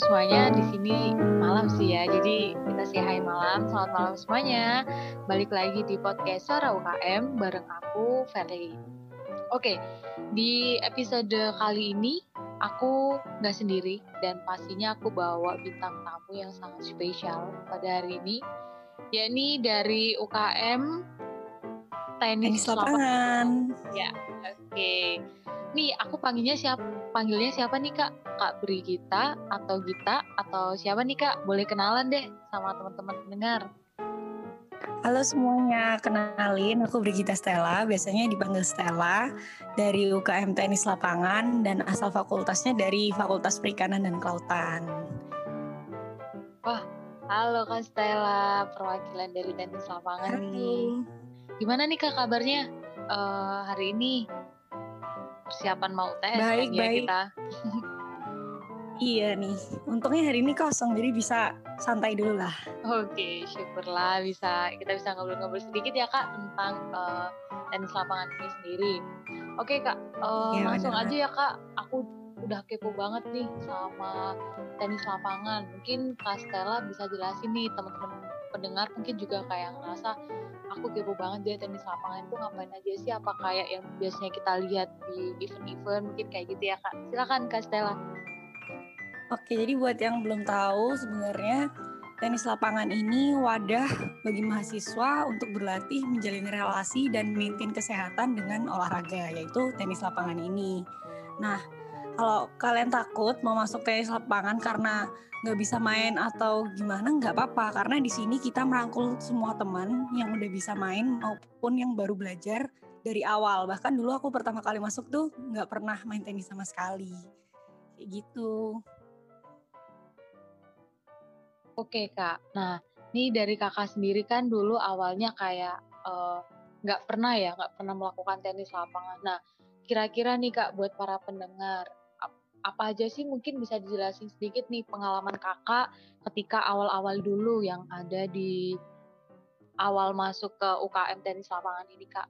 semuanya. Di sini malam sih ya. Jadi kita sih hai malam. Selamat malam semuanya. Balik lagi di podcast Suara UKM bareng aku Ferry. Oke, di episode kali ini aku nggak sendiri dan pastinya aku bawa bintang tamu yang sangat spesial pada hari ini, yakni dari UKM Tenis, Tenis lapangan. Ya, oke. Nih, aku panggilnya siapa? Panggilnya siapa nih kak? Kak Brigita atau Gita atau siapa nih kak? Boleh kenalan deh sama teman-teman pendengar. Halo semuanya, kenalin aku Brigita Stella, biasanya dipanggil Stella dari UKM Tenis Lapangan dan asal fakultasnya dari Fakultas Perikanan dan Kelautan. Halo Kak Stella, perwakilan dari tenis lapangan nih. Gimana nih kak kabarnya Eh, hari ini? Persiapan mau tes Baik, kan ya baik. kita? Iya nih, untungnya hari ini kosong jadi bisa santai dulu lah. Oke, syukurlah bisa kita bisa ngobrol-ngobrol sedikit ya kak tentang eh, tenis lapangan ini sendiri. Oke kak, eh, Iya, langsung aja ya kak. Aku udah kepo banget nih sama tenis lapangan. Mungkin kak Stella bisa jelasin nih teman-teman pendengar mungkin juga kayak ngerasa aku kepo banget deh tenis lapangan itu ngapain aja sih? Apa kayak yang biasanya kita lihat di event-event mungkin kayak gitu ya kak? Silakan kak Stella. Oke, jadi buat yang belum tahu sebenarnya tenis lapangan ini wadah bagi mahasiswa untuk berlatih menjalin relasi dan maintain kesehatan dengan olahraga yaitu tenis lapangan ini. Nah, kalau kalian takut mau masuk tenis lapangan karena nggak bisa main atau gimana nggak apa-apa karena di sini kita merangkul semua teman yang udah bisa main maupun yang baru belajar dari awal. Bahkan dulu aku pertama kali masuk tuh nggak pernah main tenis sama sekali. Kayak gitu. Oke kak, nah ini dari kakak sendiri kan dulu awalnya kayak eh, nggak pernah ya, nggak pernah melakukan tenis lapangan. Nah kira-kira nih kak buat para pendengar, apa aja sih mungkin bisa dijelasin sedikit nih pengalaman kakak ketika awal-awal dulu yang ada di awal masuk ke UKM tenis lapangan ini kak?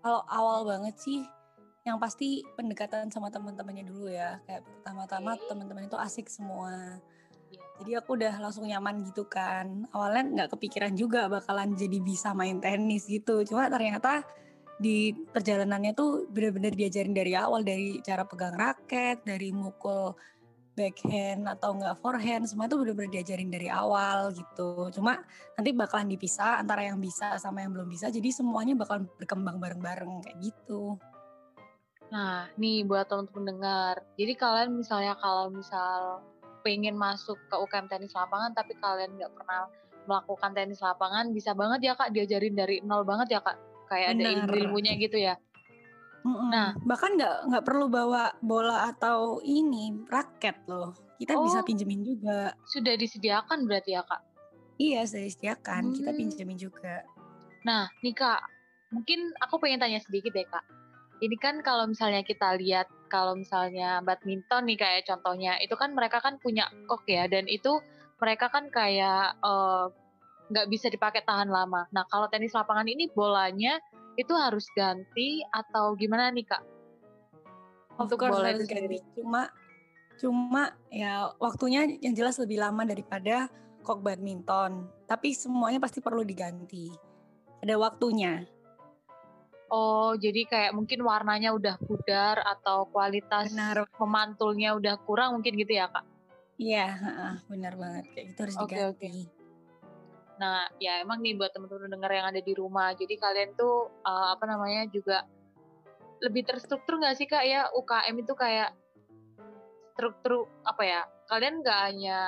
Kalau awal banget sih, yang pasti pendekatan sama teman-temannya dulu ya. Kayak pertama-tama Oke. teman-teman itu asik semua. Iya. Jadi aku udah langsung nyaman gitu kan. Awalnya nggak kepikiran juga bakalan jadi bisa main tenis gitu. Cuma ternyata di perjalanannya tuh bener-bener diajarin dari awal dari cara pegang raket, dari mukul backhand atau enggak forehand, semua itu bener-bener diajarin dari awal gitu. Cuma nanti bakalan dipisah antara yang bisa sama yang belum bisa. Jadi semuanya bakalan berkembang bareng-bareng kayak gitu. Nah, nih buat teman-teman pendengar. Jadi kalian misalnya kalau misal pengen masuk ke UKM tenis lapangan tapi kalian nggak pernah melakukan tenis lapangan, bisa banget ya Kak diajarin dari nol banget ya Kak. Kayak ada Benar. ilmu-ilmunya gitu ya. Mm-mm. Nah. bahkan nggak nggak perlu bawa bola atau ini raket loh. Kita bisa Oh. pinjemin juga. Sudah disediakan berarti ya Kak. Iya, sudah disediakan. Kita Hmm. pinjemin juga. Nah, nih Kak, mungkin aku pengen tanya sedikit deh Kak. Ini kan kalau misalnya kita lihat kalau misalnya badminton nih kayak contohnya, itu kan mereka kan punya kok ya dan itu mereka kan kayak eh, nggak bisa dipakai tahan lama. Nah, kalau tenis lapangan ini bolanya itu harus ganti atau gimana nih Kak? Of Untuk course bola harus ganti. Cuma cuma ya waktunya yang jelas lebih lama daripada kok badminton. Tapi semuanya pasti perlu diganti. Ada waktunya. Oh, jadi kayak mungkin warnanya udah pudar atau kualitas Benar. memantulnya udah kurang mungkin gitu ya Kak? Iya, benar banget. Kayak gitu harus Oke, diganti. Nah, ya emang nih buat teman-teman dengar yang ada di rumah. Jadi kalian tuh eh, apa namanya juga lebih terstruktur nggak sih kak ya UKM itu kayak struktur apa ya? Kalian nggak hanya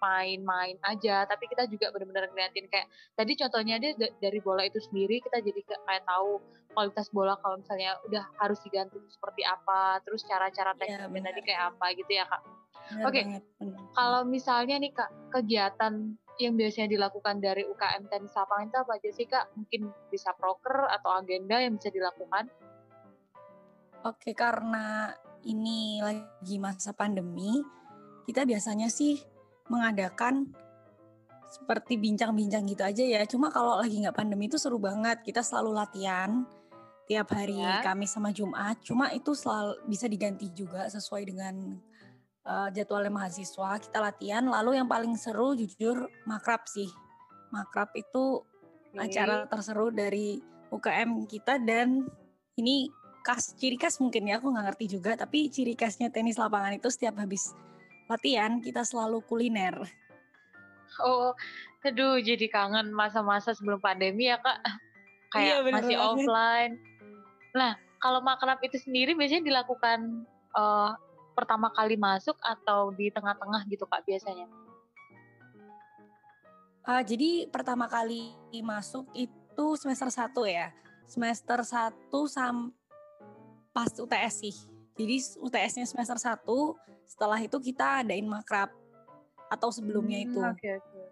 main-main aja, tapi kita juga benar-benar ngeliatin kayak tadi contohnya dia da- dari bola itu sendiri kita jadi kayak tahu kualitas bola kalau misalnya udah harus diganti seperti apa, terus cara-cara Iya, tekniknya tadi benar. kayak apa gitu ya kak. Oke, benar. Kalau misalnya nih kak, kegiatan yang biasanya dilakukan dari UKM tenis lapangan itu apa aja sih kak? Mungkin bisa proker atau agenda yang bisa dilakukan? Oke, karena ini lagi masa pandemi, kita biasanya sih mengadakan seperti bincang-bincang gitu aja ya. Cuma kalau lagi nggak pandemi itu seru banget. Kita selalu latihan tiap hari Ya. Kamis sama Jumat. Cuma itu selalu bisa diganti juga sesuai dengan uh, jadwalnya mahasiswa kita latihan. Lalu yang paling seru jujur makrab sih. Makrab itu okay. acara terseru dari UKM kita dan ini khas ciri khas mungkin ya aku nggak ngerti juga. Tapi ciri khasnya tenis lapangan itu setiap habis latihan kita selalu kuliner. Oh aduh jadi kangen masa-masa sebelum pandemi ya kak. Kayak iya, masih banget. offline. Nah kalau makrab itu sendiri biasanya dilakukan uh, pertama kali masuk atau di tengah-tengah gitu kak biasanya uh, jadi pertama kali masuk itu semester 1 ya semester 1 sampai pas UTS sih. Jadi UTS-nya semester 1, setelah itu kita adain makrab atau sebelumnya hmm, itu. Okay, okay.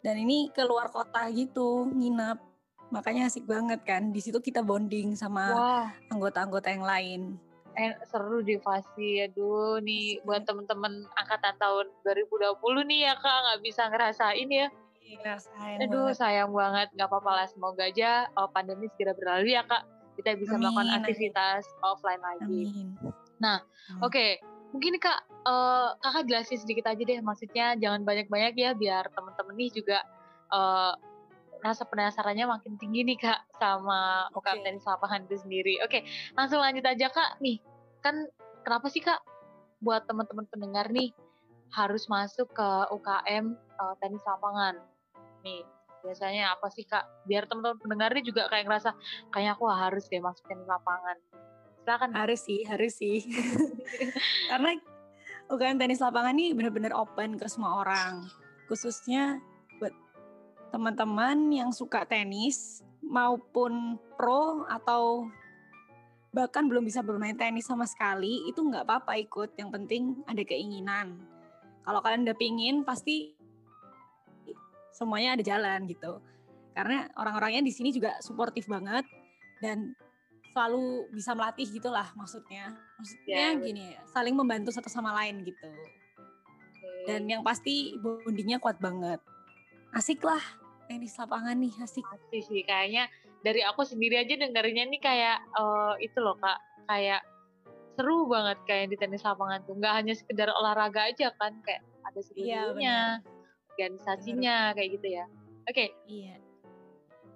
Dan ini keluar kota gitu, nginap. Makanya asik banget kan. Di situ kita bonding sama anggota-anggota yang lain. Eh, seru di Fasi. Aduh, nih buat temen-temen angkatan tahun 2020 nih ya Kak, nggak bisa ngerasain ya. Ngerasain Aduh, banget. sayang banget. Nggak apa-apa lah, semoga aja oh, pandemi segera berlalu ya Kak kita bisa amin, melakukan aktivitas amin. offline lagi. Amin. Nah, oke, okay. mungkin kak uh, kakak jelasin sedikit aja deh, maksudnya jangan banyak-banyak ya biar teman-teman nih juga uh, rasa penasarannya makin tinggi nih kak sama UKM okay. tenis lapangan itu sendiri. Oke, okay, langsung lanjut aja kak. Nih, kan kenapa sih kak buat teman-teman pendengar nih harus masuk ke UKM uh, eh, tenis lapangan? Nih, biasanya apa sih kak biar teman-teman pendengar ini juga kayak ngerasa kayaknya aku harus deh masukin lapangan silakan harus sih harus sih karena UKM tenis lapangan ini benar-benar open ke semua orang khususnya teman-teman yang suka tenis maupun pro atau bahkan belum bisa bermain tenis sama sekali itu nggak apa-apa ikut yang penting ada keinginan kalau kalian udah pingin pasti semuanya ada jalan gitu. Karena orang-orangnya di sini juga suportif banget dan selalu bisa melatih gitulah maksudnya. Maksudnya yeah, gini ya, saling membantu satu sama lain gitu. Okay. Dan yang pasti bondingnya kuat banget. Asik lah tenis lapangan nih, asik. Asik sih kayaknya dari aku sendiri aja dengerinnya nih kayak uh, itu loh Kak, kayak seru banget kayak di tenis lapangan tuh. Nggak hanya sekedar olahraga aja kan, kayak ada serunya. Iya, organisasinya kayak gitu ya. Oke. Okay. Iya.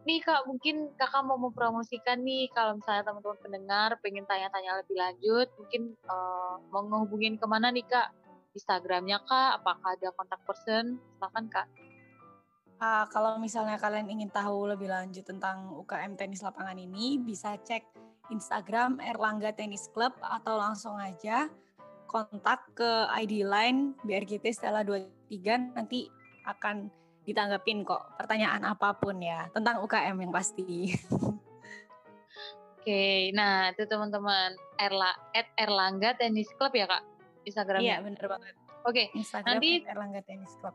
Nih kak, mungkin kakak mau mempromosikan nih kalau misalnya teman-teman pendengar pengen tanya-tanya lebih lanjut, mungkin uh, mau ngehubungin ke mana nih kak? Instagramnya kak? Apakah ada kontak person? Silakan kak. Uh, kalau misalnya kalian ingin tahu lebih lanjut tentang UKM tenis lapangan ini, bisa cek Instagram Erlangga Tenis Club atau langsung aja kontak ke ID line BRGT Stella 23 nanti akan ditanggapin kok pertanyaan apa pun ya tentang UKM yang pasti. Oke, nah itu teman-teman Erla at Erlangga Tenis Club ya kak Instagramnya. Iya benar banget. Oke, Instagram nanti Erlangga Tenis Club.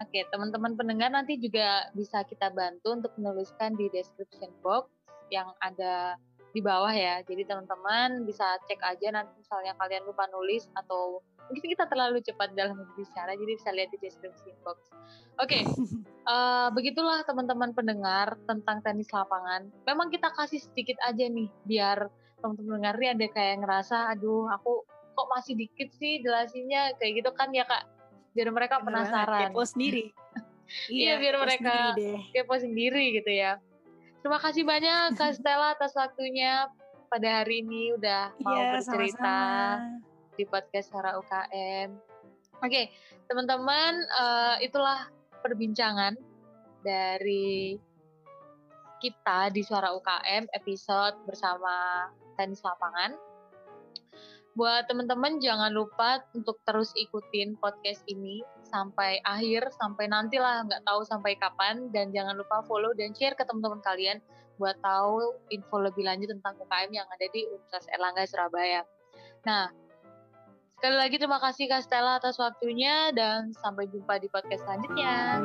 Oke, teman-teman pendengar nanti juga bisa kita bantu untuk menuliskan di description box yang ada di bawah ya. Jadi teman-teman bisa cek aja nanti misalnya kalian lupa nulis atau mungkin kita terlalu cepat dalam berbicara, jadi bisa lihat di description box. Oke, okay, uh, eh, begitulah teman-teman pendengar tentang tenis lapangan. Memang kita kasih sedikit aja nih, biar teman-teman pendengar ini ada kayak ngerasa, aduh aku kok masih dikit sih jelasinnya kayak gitu kan ya kak. Biar mereka penasaran. Kepo sendiri. iya, biar mereka kepo sendiri gitu ya. Terima kasih banyak Kak Stella atas waktunya pada hari ini udah mau yeah, bercerita sama-sama. di podcast Suara UKM. Oke, okay, teman-teman, uh, itulah perbincangan dari kita di Suara UKM episode bersama tenis lapangan. Buat teman-teman jangan lupa untuk terus ikutin podcast ini sampai akhir sampai nantilah nggak tahu sampai kapan dan jangan lupa follow dan share ke teman-teman kalian buat tahu info lebih lanjut tentang UKM yang ada di Universitas Erlangga Surabaya. Nah, sekali lagi terima kasih Kak atas waktunya dan sampai jumpa di podcast selanjutnya.